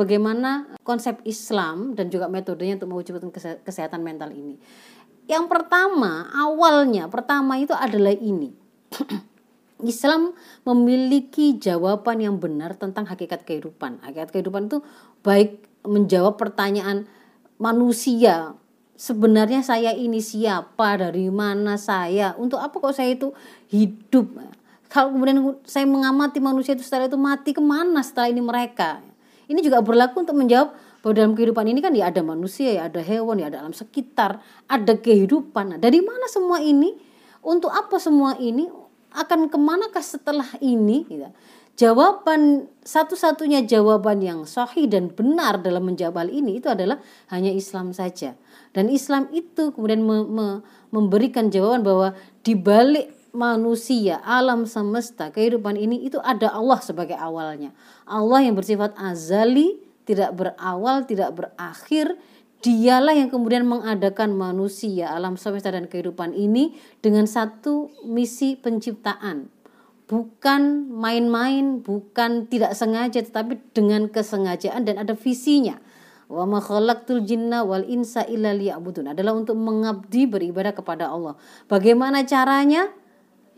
bagaimana konsep Islam dan juga metodenya untuk mewujudkan kesehatan mental ini. Yang pertama, awalnya pertama itu adalah ini. Islam memiliki jawaban yang benar tentang hakikat kehidupan. Hakikat kehidupan itu baik menjawab pertanyaan manusia sebenarnya saya ini siapa dari mana saya untuk apa kok saya itu hidup kalau kemudian saya mengamati manusia itu setelah itu mati ke mana setelah ini mereka ini juga berlaku untuk menjawab bahwa dalam kehidupan ini kan ya ada manusia ya ada hewan ya ada alam sekitar ada kehidupan nah, dari mana semua ini untuk apa semua ini akan ke manakah setelah ini gitu. Jawaban satu-satunya jawaban yang sahih dan benar dalam menjawab hal ini itu adalah hanya Islam saja. Dan Islam itu kemudian me, me, memberikan jawaban bahwa di balik manusia, alam semesta, kehidupan ini itu ada Allah sebagai awalnya. Allah yang bersifat azali, tidak berawal, tidak berakhir, Dialah yang kemudian mengadakan manusia, alam semesta dan kehidupan ini dengan satu misi penciptaan. Bukan main-main, bukan tidak sengaja tetapi dengan kesengajaan dan ada visinya. Wa ma khalaqtul jinna wal insa illa liya'budun adalah untuk mengabdi beribadah kepada Allah. Bagaimana caranya?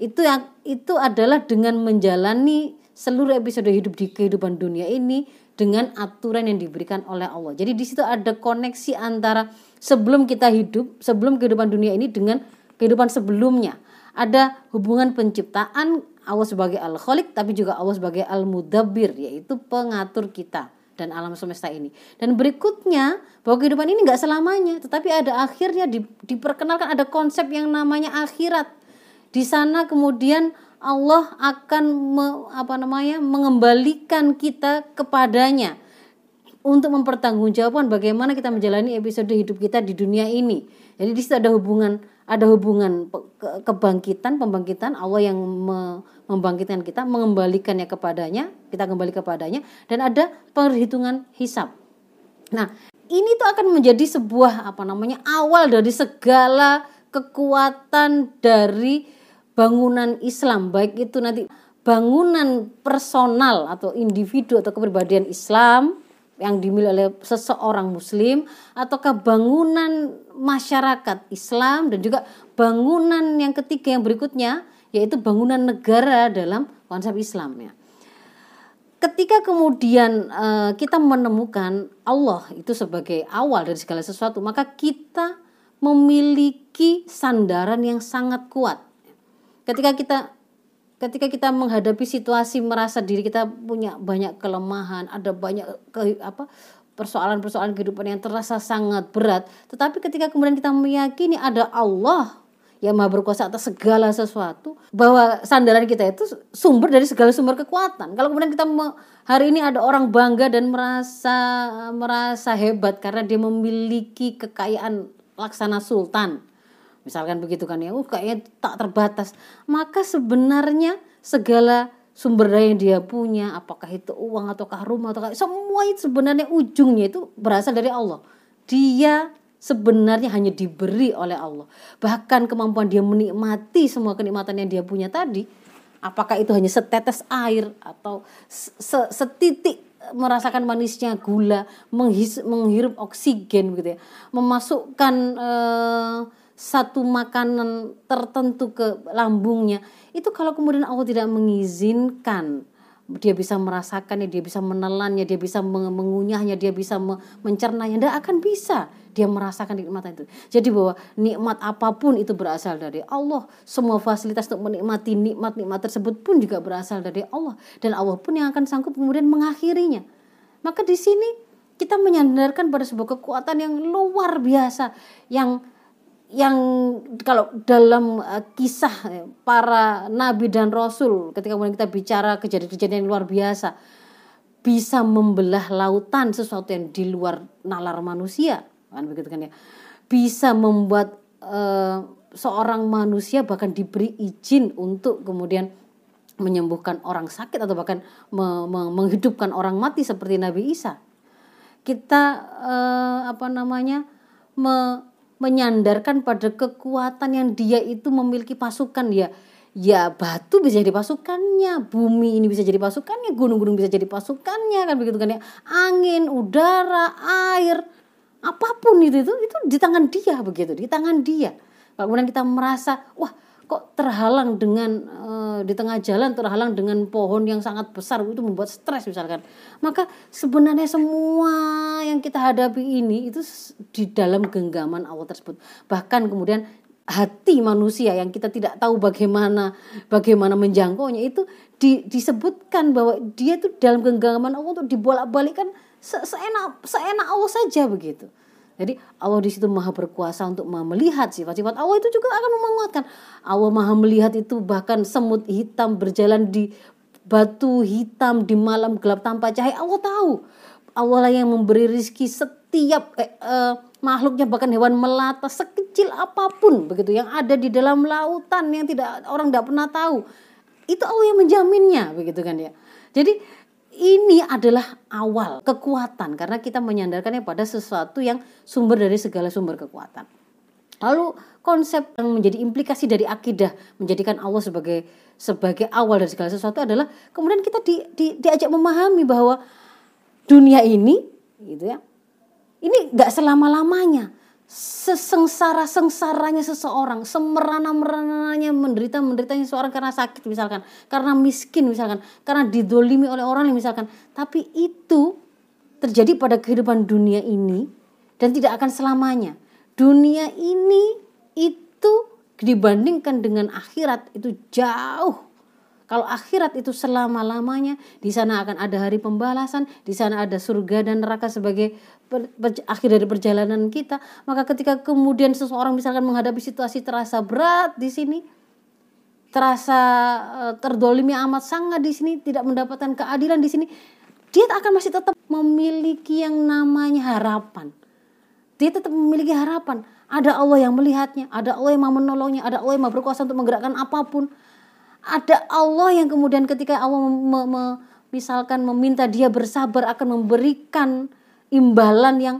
Itu yang itu adalah dengan menjalani seluruh episode hidup di kehidupan dunia ini dengan aturan yang diberikan oleh Allah. Jadi di situ ada koneksi antara sebelum kita hidup, sebelum kehidupan dunia ini dengan kehidupan sebelumnya. Ada hubungan penciptaan Allah sebagai Al-Khaliq tapi juga Allah sebagai Al-Mudabbir yaitu pengatur kita dan alam semesta ini. Dan berikutnya bahwa kehidupan ini nggak selamanya, tetapi ada akhirnya di, diperkenalkan ada konsep yang namanya akhirat. Di sana kemudian Allah akan me, apa namanya mengembalikan kita kepadanya untuk mempertanggungjawabkan bagaimana kita menjalani episode hidup kita di dunia ini. Jadi di situ ada hubungan ada hubungan kebangkitan pembangkitan Allah yang me, membangkitkan kita mengembalikannya kepadanya kita kembali kepadanya dan ada perhitungan hisap. Nah ini tuh akan menjadi sebuah apa namanya awal dari segala kekuatan dari bangunan Islam baik itu nanti bangunan personal atau individu atau kepribadian Islam yang dimiliki oleh seseorang muslim ataukah bangunan masyarakat Islam dan juga bangunan yang ketiga yang berikutnya yaitu bangunan negara dalam konsep Islam ya. Ketika kemudian uh, kita menemukan Allah itu sebagai awal dari segala sesuatu, maka kita memiliki sandaran yang sangat kuat ketika kita ketika kita menghadapi situasi merasa diri kita punya banyak kelemahan, ada banyak ke, apa persoalan-persoalan kehidupan yang terasa sangat berat, tetapi ketika kemudian kita meyakini ada Allah yang maha berkuasa atas segala sesuatu, bahwa sandaran kita itu sumber dari segala sumber kekuatan. Kalau kemudian kita hari ini ada orang bangga dan merasa merasa hebat karena dia memiliki kekayaan laksana sultan, misalkan begitu kan ya. Uh kayaknya tak terbatas. Maka sebenarnya segala sumber daya yang dia punya apakah itu uang ataukah rumah ataukah semua itu sebenarnya ujungnya itu berasal dari Allah. Dia sebenarnya hanya diberi oleh Allah. Bahkan kemampuan dia menikmati semua kenikmatan yang dia punya tadi apakah itu hanya setetes air atau setitik merasakan manisnya gula menghirup oksigen gitu ya. Memasukkan eh, satu makanan tertentu ke lambungnya itu kalau kemudian Allah tidak mengizinkan dia bisa merasakannya, dia bisa menelannya, dia bisa mengunyahnya, dia bisa mencernanya, tidak akan bisa dia merasakan nikmat itu. Jadi bahwa nikmat apa pun itu berasal dari Allah. Semua fasilitas untuk menikmati nikmat-nikmat tersebut pun juga berasal dari Allah dan Allah pun yang akan sanggup kemudian mengakhirinya. Maka di sini kita menyandarkan pada sebuah kekuatan yang luar biasa yang yang kalau dalam uh, kisah eh, para nabi dan rasul ketika kita bicara kejadian-kejadian yang luar biasa bisa membelah lautan sesuatu yang di luar nalar manusia. Kan begitu kan ya? Bisa membuat uh, seorang manusia bahkan diberi izin untuk kemudian menyembuhkan orang sakit atau bahkan me me menghidupkan orang mati seperti Nabi Isa. Kita uh, apa namanya me menyandarkan pada kekuatan yang dia itu memiliki pasukan ya ya batu bisa jadi pasukannya, bumi ini bisa jadi pasukannya, gunung-gunung bisa jadi pasukannya kan begitu kan ya. Angin, udara, air, apa pun itu itu itu di tangan dia begitu, di tangan dia. Kemudian kita merasa, wah kok terhalang dengan uh, di tengah jalan terhalang dengan pohon yang sangat besar itu membuat stres misalkan. Maka sebenarnya semua yang kita hadapi ini itu di dalam genggaman Allah tersebut. Bahkan kemudian hati manusia yang kita tidak tahu bagaimana bagaimana menjangkaunya itu di, disebutkan bahwa dia itu dalam genggaman Allah untuk dibolak-balikkan se seenak seenak Allah saja begitu jadi Allah di situ maha berkuasa untuk melihat sifat-sifat Allah itu juga akan menguatkan. Allah maha melihat itu bahkan semut hitam berjalan di batu hitam di malam gelap tanpa cahaya. Allah tahu. Allah lah yang memberi rizki setiap eh, eh, makhluknya bahkan hewan melata sekecil apa pun begitu yang ada di dalam lautan yang tidak orang tidak pernah tahu. Itu Allah yang menjaminnya begitu kan ya. Jadi ini adalah awal kekuatan karena kita menyandarkannya pada sesuatu yang sumber dari segala sumber kekuatan. Lalu konsep yang menjadi implikasi dari akidah menjadikan Allah sebagai sebagai awal dari segala sesuatu adalah kemudian kita di, di, diajak memahami bahwa dunia ini gitu ya. Ini nggak selama-lamanya sesengsara-sengsaranya seseorang, semerana-merananya menderita-menderitanya seseorang karena sakit misalkan, karena miskin misalkan, karena didolimi oleh orang yang misalkan. Tapi itu terjadi pada kehidupan dunia ini dan tidak akan selamanya. Dunia ini itu dibandingkan dengan akhirat itu jauh kalau akhirat itu selama-lamanya, di sana akan ada hari pembalasan, di sana ada surga dan neraka sebagai per, per, akhir dari perjalanan kita. Maka ketika kemudian seseorang misalkan menghadapi situasi terasa berat di sini, terasa uh, terdolimi amat sangat di sini, tidak mendapatkan keadilan di sini, dia akan masih tetap memiliki yang namanya harapan. Dia tetap memiliki harapan. Ada Allah yang melihatnya, ada Allah yang mau menolongnya, ada Allah yang mau berkuasa untuk menggerakkan apa pun ada Allah yang kemudian ketika Allah me, me, misalkan meminta dia bersabar akan memberikan imbalan yang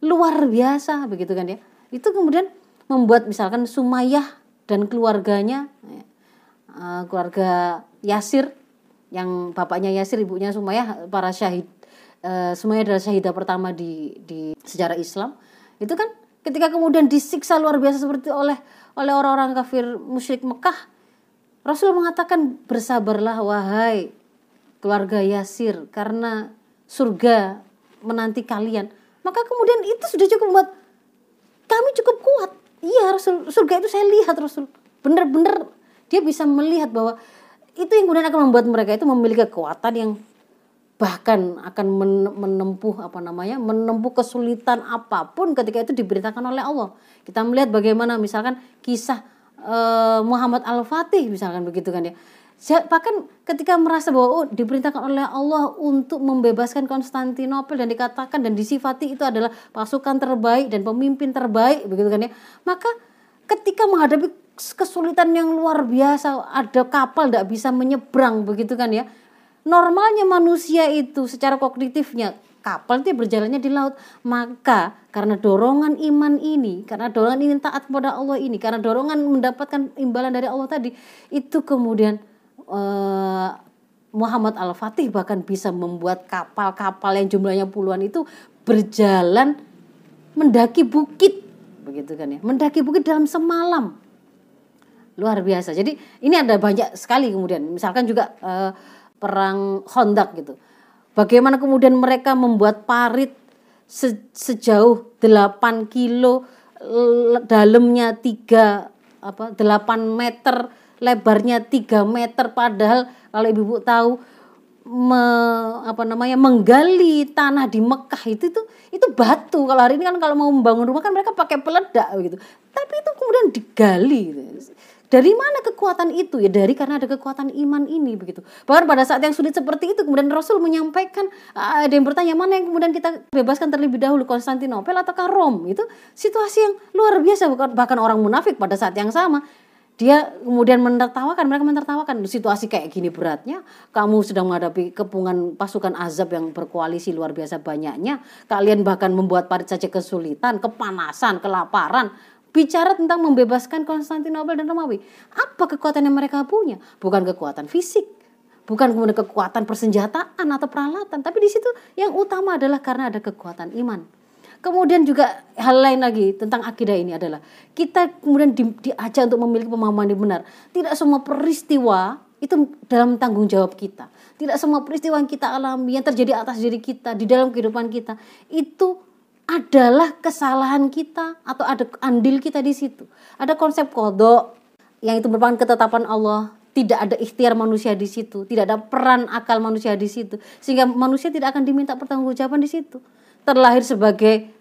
luar biasa begitu kan ya? Itu kemudian membuat misalkan Sumayyah dan keluarganya uh, keluarga Yasir yang bapaknya Yasir ibunya Sumayyah para syahid uh, Sumayyah adalah syahidah pertama di di sejarah Islam. Itu kan ketika kemudian disiksa luar biasa seperti oleh oleh orang-orang kafir musyrik Mekah Rasul mengatakan bersabarlah wahai keluarga Yasir karena surga menanti kalian. Maka kemudian itu sudah cukup buat kami cukup kuat. Iya Rasul, surga itu saya lihat Rasul. Benar-benar dia bisa melihat bahwa itu yang kemudian akan membuat mereka itu memiliki kekuatan yang bahkan akan menempuh apa namanya menempuh kesulitan apa pun ketika itu diberitakan oleh Allah kita melihat bagaimana misalkan kisah uh, Muhammad Al-Fatih misalkan begitu kan ya. Bahkan ketika merasa bahwa oh, diperintahkan oleh Allah untuk membebaskan Konstantinopel dan dikatakan dan disifati itu adalah pasukan terbaik dan pemimpin terbaik begitu kan ya. Maka ketika menghadapi kesulitan yang luar biasa, ada kapal tidak bisa menyeberang begitu kan ya. Normalnya manusia itu secara kognitifnya kapal itu berjalannya di laut. Maka karena dorongan iman ini, karena dorongan ingin taat kepada Allah ini, karena dorongan mendapatkan imbalan dari Allah tadi, itu kemudian uh, Muhammad Al-Fatih bahkan bisa membuat kapal-kapal yang jumlahnya puluhan itu berjalan mendaki bukit. Begitu kan ya? Mendaki bukit dalam semalam. Luar biasa. Jadi ini ada banyak sekali kemudian. Misalkan juga uh, perang Hondak gitu Bagaimana kemudian mereka membuat parit se sejauh 8 kilo dalamnya 3 apa 8 meter lebarnya 3 meter padahal kalau ibu-ibu tahu me, apa namanya menggali tanah di Mekah itu itu itu batu kalau hari ini kan kalau mau membangun rumah kan mereka pakai peledak gitu tapi itu kemudian digali gitu. Dari mana kekuatan itu? Ya dari karena ada kekuatan iman ini begitu. Bahkan pada saat yang sulit seperti itu kemudian Rasul menyampaikan ada yang bertanya mana yang kemudian kita bebaskan terlebih dahulu Konstantinopel ataukah Rom? Itu situasi yang luar biasa bahkan orang munafik pada saat yang sama dia kemudian menertawakan mereka menertawakan situasi kayak gini beratnya kamu sedang menghadapi kepungan pasukan azab yang berkoalisi luar biasa banyaknya kalian bahkan membuat parit saja kesulitan kepanasan kelaparan bicara tentang membebaskan Konstantinopel dan Romawi. Apa kekuatan yang mereka punya? Bukan kekuatan fisik, bukan kemudian kekuatan persenjataan atau peralatan, tapi di situ yang utama adalah karena ada kekuatan iman. Kemudian juga hal lain lagi tentang akidah ini adalah kita kemudian di, diajak untuk memiliki pemahaman yang benar. Tidak semua peristiwa itu dalam tanggung jawab kita. Tidak semua peristiwa yang kita alami yang terjadi atas diri kita di dalam kehidupan kita itu adalah kesalahan kita atau ada andil kita di situ. Ada konsep kodok yang itu merupakan ketetapan Allah. Tidak ada ikhtiar manusia di situ, tidak ada peran akal manusia di situ, sehingga manusia tidak akan diminta pertanggungjawaban di situ. Terlahir sebagai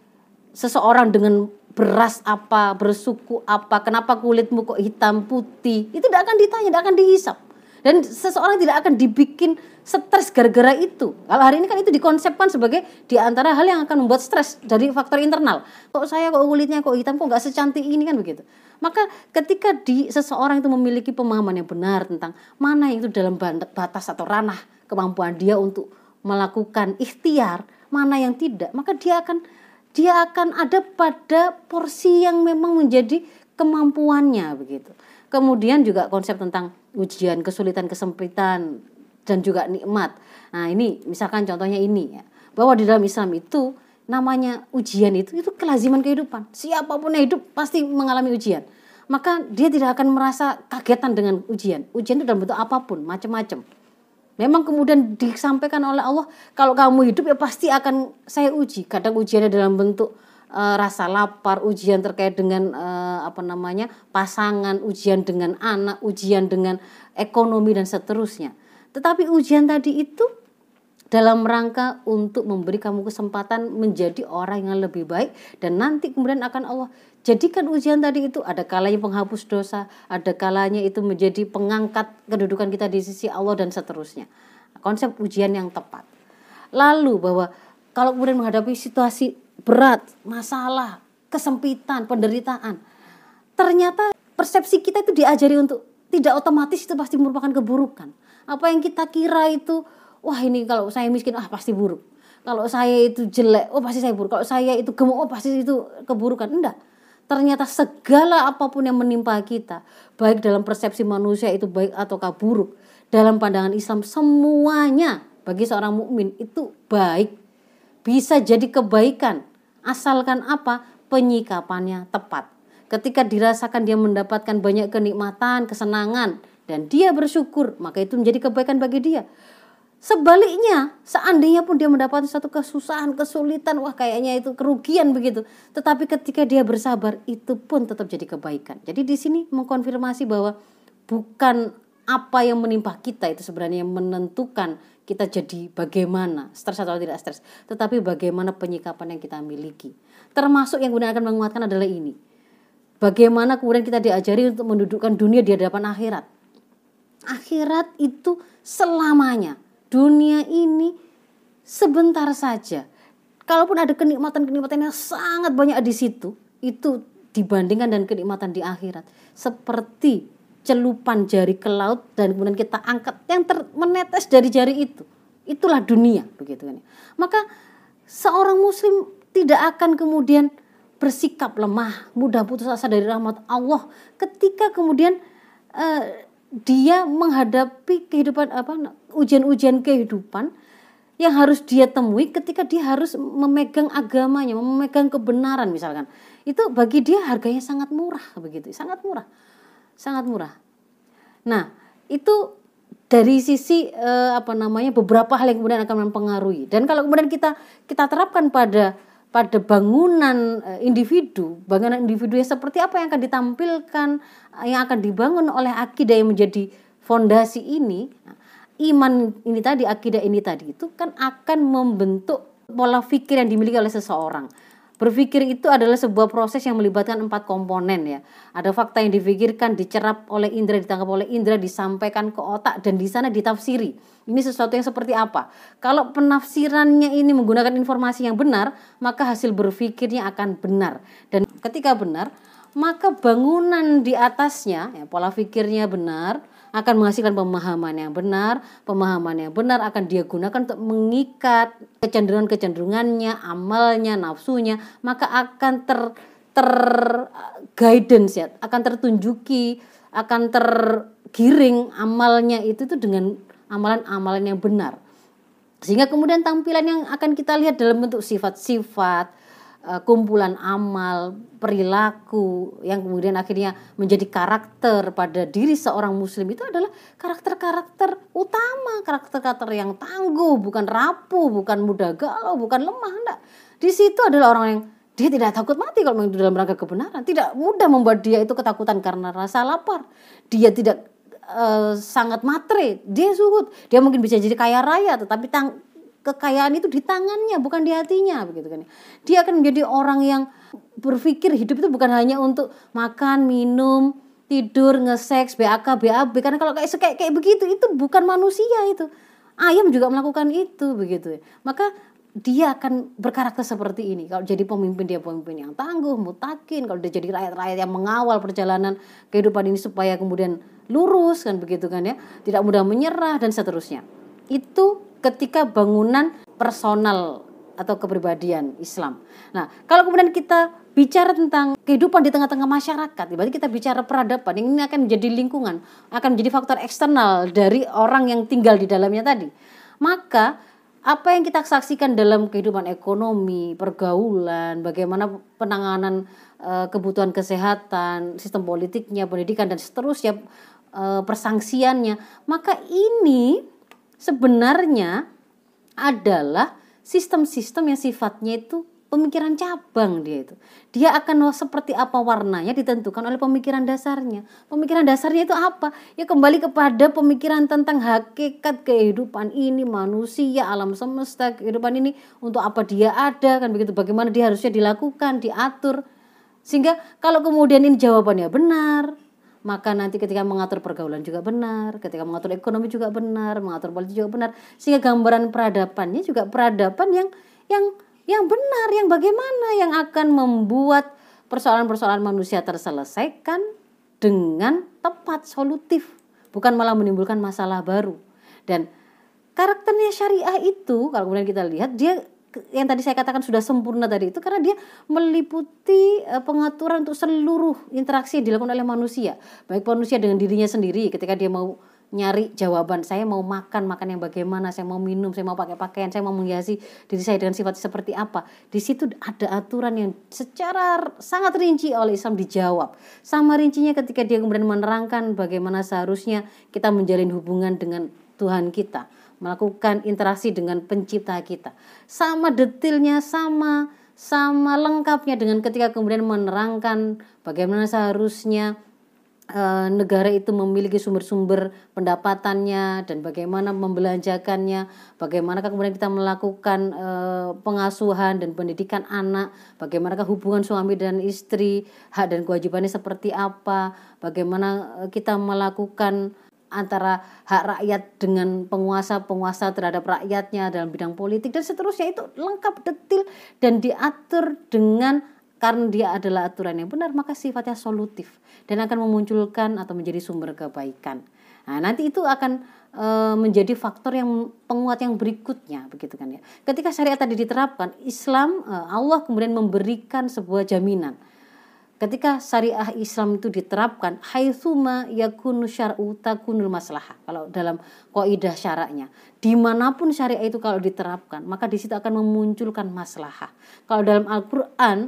seseorang dengan beras apa, bersuku apa, kenapa kulitmu kok hitam putih, itu tidak akan ditanya, tidak akan dihisap. Dan seseorang tidak akan dibikin stres gara-gara itu. Kalau hari ini kan itu dikonsepkan sebagai di antara hal yang akan membuat stres dari faktor internal. Kok saya kok kulitnya kok hitam kok nggak secantik ini kan begitu. Maka ketika di seseorang itu memiliki pemahaman yang benar tentang mana yang itu dalam batas atau ranah kemampuan dia untuk melakukan ikhtiar, mana yang tidak, maka dia akan dia akan ada pada porsi yang memang menjadi kemampuannya begitu. Kemudian juga konsep tentang ujian, kesulitan, kesempitan dan juga nikmat. Nah, ini misalkan contohnya ini ya. Bahwa di dalam Islam itu namanya ujian itu itu kelaziman kehidupan. Siapa pun yang hidup pasti mengalami ujian. Maka dia tidak akan merasa kagetan dengan ujian. Ujian itu dalam bentuk apa pun, macam-macam. Memang kemudian disampaikan oleh Allah, kalau kamu hidup ya pasti akan saya uji. Kadang ujiannya dalam bentuk uh, rasa lapar, ujian terkait dengan uh, apa namanya pasangan, ujian dengan anak, ujian dengan ekonomi dan seterusnya. Tetapi ujian tadi itu dalam rangka untuk memberi kamu kesempatan menjadi orang yang lebih baik dan nanti kemudian akan Allah jadikan ujian tadi itu ada kalanya penghapus dosa, ada kalanya itu menjadi pengangkat kedudukan kita di sisi Allah dan seterusnya. Konsep ujian yang tepat. Lalu bahwa kalau kemudian menghadapi situasi berat, masalah, kesempitan, penderitaan. Ternyata persepsi kita itu diajari untuk tidak otomatis itu pasti merupakan keburukan. Apa yang kita kira itu, wah ini kalau saya miskin, ah pasti buruk. Kalau saya itu jelek, oh pasti saya buruk. Kalau saya itu gemuk, oh pasti itu keburukan. Enggak. Ternyata segala apa pun yang menimpa kita, baik dalam persepsi manusia itu baik atau buruk, dalam pandangan Islam semuanya bagi seorang mukmin itu baik bisa jadi kebaikan asalkan apa penyikapannya tepat ketika dirasakan dia mendapatkan banyak kenikmatan kesenangan dan dia bersyukur maka itu menjadi kebaikan bagi dia. Sebaliknya, seandainya pun dia mendapatkan satu kesusahan, kesulitan, wah kayaknya itu kerugian begitu. Tetapi ketika dia bersabar, itu pun tetap jadi kebaikan. Jadi di sini mengkonfirmasi bahwa bukan apa yang menimpa kita itu sebenarnya yang menentukan kita jadi bagaimana. Stres atau tidak stres. Tetapi bagaimana penyikapan yang kita miliki. Termasuk yang kemudian akan menguatkan adalah ini. Bagaimana kemudian kita diajari untuk mendudukkan dunia di hadapan akhirat akhirat itu selamanya dunia ini sebentar saja kalaupun ada kenikmatan-kenikmatan yang sangat banyak di situ itu dibandingkan dengan kenikmatan di akhirat seperti celupan jari ke laut dan kemudian kita angkat yang ter, menetes dari jari itu. Itulah dunia begitu kan. Maka seorang muslim tidak akan kemudian bersikap lemah, mudah putus asa dari rahmat Allah ketika kemudian uh, dia menghadapi kehidupan apa ujian-ujian kehidupan yang harus dia temui ketika dia harus memegang agamanya, memegang kebenaran misalkan. Itu bagi dia harganya sangat murah begitu, sangat murah sangat murah. Nah, itu dari sisi eh, apa namanya beberapa hal yang kemudian akan mempengaruhi. Dan kalau kemudian kita kita terapkan pada pada bangunan eh, individu, bangunan individu yang seperti apa yang akan ditampilkan, eh, yang akan dibangun oleh akidah yang menjadi fondasi ini, iman ini tadi, akidah ini tadi itu kan akan membentuk pola pikir yang dimiliki oleh seseorang. Berpikir itu adalah sebuah proses yang melibatkan empat komponen ya. Ada fakta yang difikirkan, dicerap oleh indera, ditangkap oleh indera, disampaikan ke otak dan di sana ditafsiri. Ini sesuatu yang seperti apa? Kalau penafsirannya ini menggunakan informasi yang benar, maka hasil berpikirnya akan benar. Dan ketika benar, maka bangunan di atasnya, ya, pola pikirnya benar, akan menghasilkan pemahaman yang benar. Pemahaman yang benar akan dia gunakan untuk mengikat kecenderungan-kecenderungannya, amalnya, nafsunya, maka akan ter ter guidance ya, akan tertunjuki, akan tergiring amalnya itu tuh dengan amalan-amalan yang benar. Sehingga kemudian tampilan yang akan kita lihat dalam bentuk sifat-sifat, kumpulan amal, perilaku yang kemudian akhirnya menjadi karakter pada diri seorang muslim itu adalah karakter-karakter utama, karakter-karakter yang tangguh, bukan rapuh, bukan mudah galau, bukan lemah, enggak. Di situ adalah orang yang dia tidak takut mati kalau memang dalam rangka kebenaran. Tidak mudah membuat dia itu ketakutan karena rasa lapar. Dia tidak uh, sangat matre. Dia zuhud. Dia mungkin bisa jadi kaya raya, tetapi tang kekayaan itu di tangannya, bukan di hatinya, begitu kan? Dia akan menjadi orang yang berpikir hidup itu bukan hanya untuk makan, minum, tidur, ngeseks, BAK, BAB. Karena kalau kayak kayak, kayak begitu itu bukan manusia itu. Ayam juga melakukan itu begitu. Maka dia akan berkarakter seperti ini. Kalau jadi pemimpin dia pemimpin yang tangguh, mutakin. Kalau dia jadi rakyat-rakyat yang mengawal perjalanan kehidupan ini supaya kemudian lurus kan begitu kan ya, tidak mudah menyerah dan seterusnya. Itu ketika bangunan personal atau kepribadian Islam. Nah, kalau kemudian kita bicara tentang kehidupan di tengah-tengah masyarakat, berarti kita bicara peradaban. Ini akan menjadi lingkungan, akan menjadi faktor eksternal dari orang yang tinggal di dalamnya tadi. Maka apa yang kita saksikan dalam kehidupan ekonomi, pergaulan, bagaimana penanganan e, kebutuhan kesehatan, sistem politiknya, pendidikan dan seterusnya, e, persangsiannya, maka ini sebenarnya adalah sistem-sistem yang sifatnya itu pemikiran cabang dia itu. Dia akan seperti apa warnanya ditentukan oleh pemikiran dasarnya. Pemikiran dasarnya itu apa? Ya kembali kepada pemikiran tentang hakikat kehidupan ini, manusia, alam semesta, kehidupan ini untuk apa dia ada kan begitu. Bagaimana dia harusnya dilakukan, diatur. Sehingga kalau kemudian ini jawabannya benar, maka nanti ketika mengatur pergaulan juga benar, ketika mengatur ekonomi juga benar, mengatur politik juga benar, sehingga gambaran peradabannya juga peradaban yang yang yang benar, yang bagaimana yang akan membuat persoalan-persoalan manusia terselesaikan dengan tepat, solutif, bukan malah menimbulkan masalah baru. Dan karakternya syariah itu kalau kemudian kita lihat dia yang tadi saya katakan sudah sempurna tadi itu karena dia meliputi eh, pengaturan untuk seluruh interaksi yang dilakukan oleh manusia. Baik manusia dengan dirinya sendiri ketika dia mau nyari jawaban saya mau makan makan yang bagaimana saya mau minum saya mau pakai pakaian saya mau menghiasi diri saya dengan sifat seperti apa. Di situ ada aturan yang secara sangat rinci oleh Islam dijawab. Sama rincinya ketika dia kemudian menerangkan bagaimana seharusnya kita menjalin hubungan dengan Tuhan kita melakukan interaksi dengan pencipta kita. Sama detailnya sama sama lengkapnya dengan ketika kemudian menerangkan bagaimana seharusnya Eh, negara itu memiliki sumber-sumber pendapatannya dan bagaimana membelanjakannya, bagaimana kemudian kita melakukan e, pengasuhan dan pendidikan anak, bagaimana hubungan suami dan istri, hak dan kewajibannya seperti apa, bagaimana eh, kita melakukan antara hak rakyat dengan penguasa-penguasa terhadap rakyatnya dalam bidang politik dan seterusnya itu lengkap detil dan diatur dengan karena dia adalah aturan yang benar maka sifatnya solutif dan akan memunculkan atau menjadi sumber kebaikan. Nah, nanti itu akan e, menjadi faktor yang penguat yang berikutnya begitu kan ya. Ketika syariat tadi diterapkan, Islam e, Allah kemudian memberikan sebuah jaminan. Ketika syariah Islam itu diterapkan, haitsuma yakunu syar'u takunul maslahah. Kalau dalam kaidah syaraknya, di mana pun syariah itu kalau diterapkan, maka di situ akan memunculkan maslahah. Kalau dalam Al-Qur'an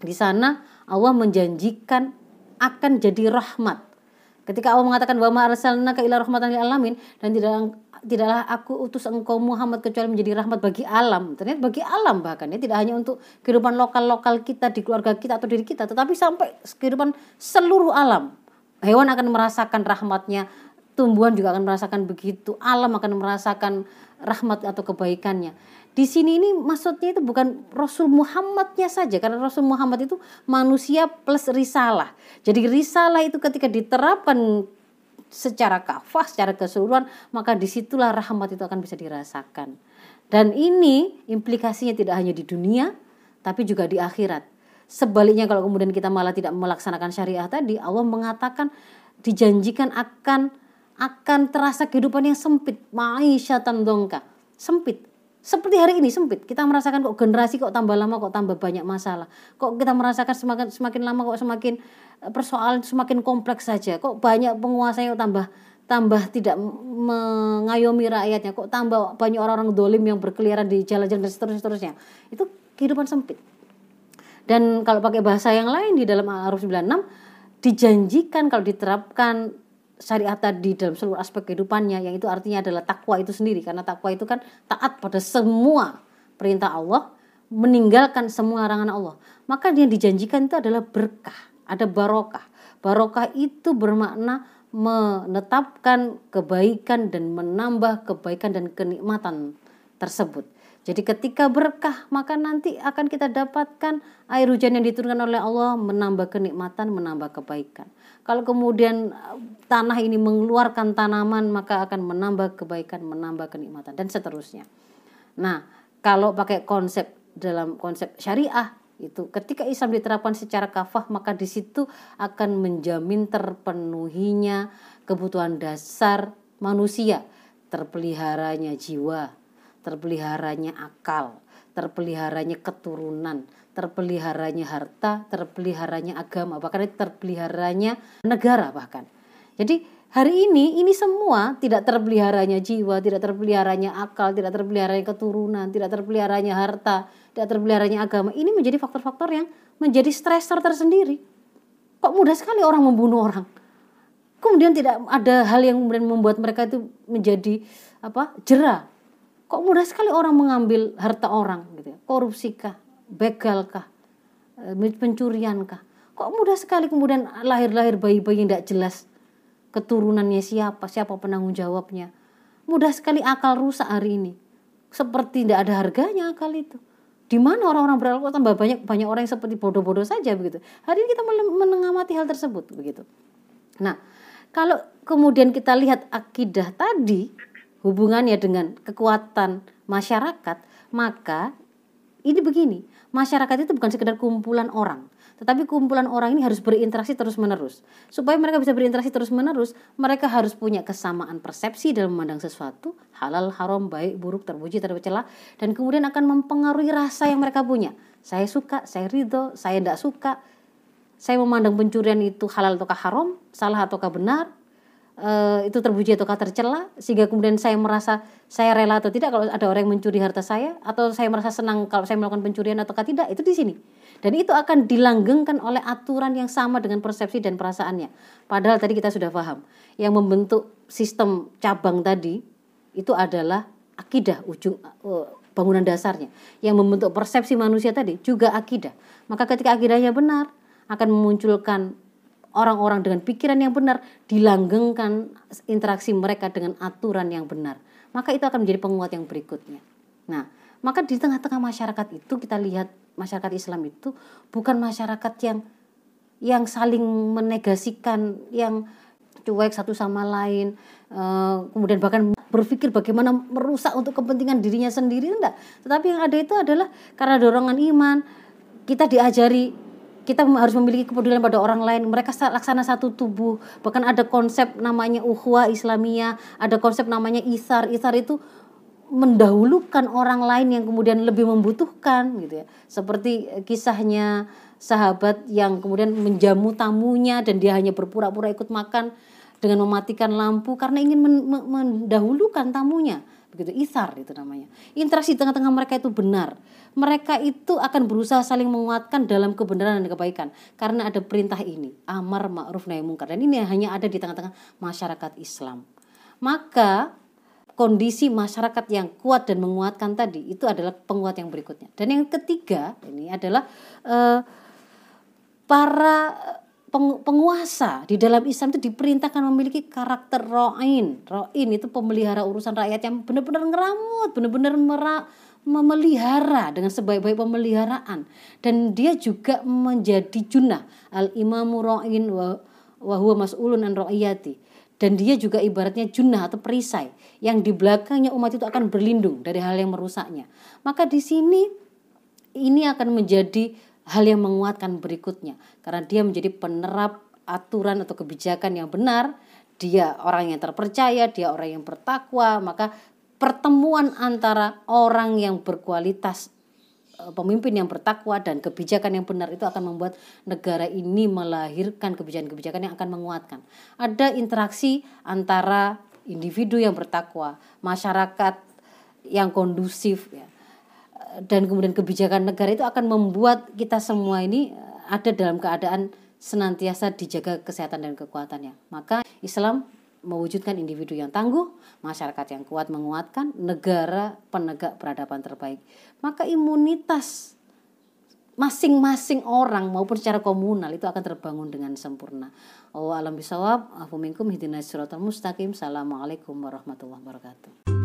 di sana Allah menjanjikan akan jadi rahmat. Ketika Allah mengatakan bahwa arsalnaka ila rahmatan lil alamin dan tidak tidaklah aku utus engkau Muhammad kecuali menjadi rahmat bagi alam. Ternyata bagi alam bahkan ya tidak hanya untuk kehidupan lokal-lokal kita di keluarga kita atau diri kita, tetapi sampai kehidupan seluruh alam. Hewan akan merasakan rahmatnya, tumbuhan juga akan merasakan begitu, alam akan merasakan rahmat atau kebaikannya di sini ini maksudnya itu bukan Rasul Muhammadnya saja karena Rasul Muhammad itu manusia plus risalah. Jadi risalah itu ketika diterapkan secara kafah, secara keseluruhan, maka di situlah rahmat itu akan bisa dirasakan. Dan ini implikasinya tidak hanya di dunia, tapi juga di akhirat. Sebaliknya kalau kemudian kita malah tidak melaksanakan syariah tadi, Allah mengatakan dijanjikan akan akan terasa kehidupan yang sempit, ma'isyatan dongka, sempit. Seperti hari ini sempit. Kita merasakan kok generasi kok tambah lama kok tambah banyak masalah. Kok kita merasakan semakin semakin lama kok semakin eh, persoalan semakin kompleks saja. Kok banyak penguasa yang tambah tambah tidak mengayomi rakyatnya. Kok tambah banyak orang-orang dolim yang berkeliaran di jalan-jalan dan seterusnya, itu kehidupan sempit. Dan kalau pakai bahasa yang lain di dalam Al-Araf 96 dijanjikan kalau diterapkan syariat tadi dalam seluruh aspek kehidupannya yang itu artinya adalah takwa itu sendiri. Karena takwa itu kan taat pada semua perintah Allah meninggalkan semua larangan Allah. Maka yang dijanjikan itu adalah berkah ada barokah. Barokah itu bermakna menetapkan kebaikan dan menambah kebaikan dan kenikmatan tersebut. Jadi ketika berkah maka nanti akan kita dapatkan air hujan yang diturunkan oleh Allah menambah kenikmatan, menambah kebaikan. Kalau kemudian eh, tanah ini mengeluarkan tanaman maka akan menambah kebaikan, menambah kenikmatan dan seterusnya. Nah, kalau pakai konsep dalam konsep syariah itu ketika Islam diterapkan secara kafah maka di situ akan menjamin terpenuhinya kebutuhan dasar manusia, terpeliharanya jiwa, terpeliharanya akal, terpeliharanya keturunan, terpeliharanya harta, terpeliharanya agama, bahkan terpeliharanya negara bahkan. Jadi hari ini ini semua tidak terpeliharanya jiwa, tidak terpeliharanya akal, tidak terpeliharanya keturunan, tidak terpeliharanya harta, tidak terpeliharanya agama. Ini menjadi faktor-faktor yang menjadi stresor tersendiri. Kok mudah sekali orang membunuh orang. Kemudian tidak ada hal yang kemudian membuat mereka itu menjadi apa? jerah Kok mudah sekali orang mengambil harta orang gitu ya. Korupsikah, begalkah, eh, pencuriankah? Kok mudah sekali kemudian lahir-lahir bayi-bayi tidak jelas keturunannya siapa, siapa penanggung jawabnya. Mudah sekali akal rusak hari ini. Seperti tidak ada harganya akal itu. Di mana orang-orang berakal tambah banyak banyak orang yang seperti bodoh-bodoh saja begitu. Hari ini kita mengamati hal tersebut begitu. Nah, kalau kemudian kita lihat akidah tadi hubungannya dengan kekuatan masyarakat, maka ini begini, masyarakat itu bukan sekedar kumpulan orang, tetapi kumpulan orang ini harus berinteraksi terus-menerus. Supaya mereka bisa berinteraksi terus-menerus, mereka harus punya kesamaan persepsi dalam memandang sesuatu, halal, haram, baik, buruk, terpuji, tercela, dan kemudian akan mempengaruhi rasa yang mereka punya. Saya suka, saya ridho, saya tidak suka, saya memandang pencurian itu halal ataukah haram, salah ataukah benar, uh, itu terpuji ataukah tercela sehingga kemudian saya merasa saya rela atau tidak kalau ada orang yang mencuri harta saya atau saya merasa senang kalau saya melakukan pencurian ataukah tidak itu di sini. Dan itu akan dilanggengkan oleh aturan yang sama dengan persepsi dan perasaannya. Padahal tadi kita sudah paham yang membentuk sistem cabang tadi itu adalah akidah ujung uh, bangunan dasarnya. Yang membentuk persepsi manusia tadi juga akidah. Maka ketika akidahnya benar akan memunculkan orang-orang dengan pikiran yang benar dilanggengkan interaksi mereka dengan aturan yang benar. Maka itu akan menjadi penguat yang berikutnya. Nah maka di tengah-tengah masyarakat itu kita lihat masyarakat Islam itu bukan masyarakat yang yang saling menegasikan yang cuek satu sama lain eh, kemudian bahkan berpikir bagaimana merusak untuk kepentingan dirinya sendiri enggak. Tetapi yang ada itu adalah karena dorongan iman kita diajari kita harus memiliki kepedulian pada orang lain. Mereka laksana satu tubuh. Bahkan ada konsep namanya uhwa islamiyah ada konsep namanya isar. Isar itu mendahulukan orang lain yang kemudian lebih membutuhkan gitu ya. Seperti kisahnya sahabat yang kemudian menjamu tamunya dan dia hanya berpura-pura ikut makan dengan mematikan lampu karena ingin mendahulukan tamunya. Begitu isar itu namanya. Interaksi tengah-tengah mereka itu benar mereka itu akan berusaha saling menguatkan dalam kebenaran dan kebaikan. Karena ada perintah ini amar ma'ruf nahi mungkar. Dan ini hanya ada di tengah-tengah masyarakat Islam. Maka kondisi masyarakat yang kuat dan menguatkan tadi itu adalah penguat yang berikutnya. Dan yang ketiga ini adalah uh, para penguasa di dalam Islam itu diperintahkan memiliki karakter ro'in. Ro'in itu pemelihara urusan rakyat yang benar-benar ngeramut, benar-benar memelihara dengan sebaik-baik pemeliharaan. Dan dia juga menjadi junah. Al-imamu ro'in wa, wa huwa mas'ulun an ro'iyati. Dan dia juga ibaratnya junah atau perisai yang di belakangnya umat itu akan berlindung dari hal yang merusaknya. Maka di sini ini akan menjadi hal yang menguatkan berikutnya karena dia menjadi penerap aturan atau kebijakan yang benar dia orang yang terpercaya dia orang yang bertakwa maka pertemuan antara orang yang berkualitas eh, pemimpin yang bertakwa dan kebijakan yang benar itu akan membuat negara ini melahirkan kebijakan-kebijakan yang akan menguatkan. Ada interaksi antara individu yang bertakwa, masyarakat yang kondusif ya. Dan kemudian kebijakan negara itu akan membuat kita semua ini eh, ada dalam keadaan senantiasa dijaga kesehatan dan kekuatannya. Maka Islam mewujudkan individu yang tangguh, masyarakat yang kuat menguatkan, negara penegak peradaban terbaik. Maka imunitas masing-masing orang maupun secara komunal itu akan terbangun dengan sempurna. Oh alam bisawab, afu minkum hidina mustaqim. Assalamualaikum warahmatullahi wabarakatuh.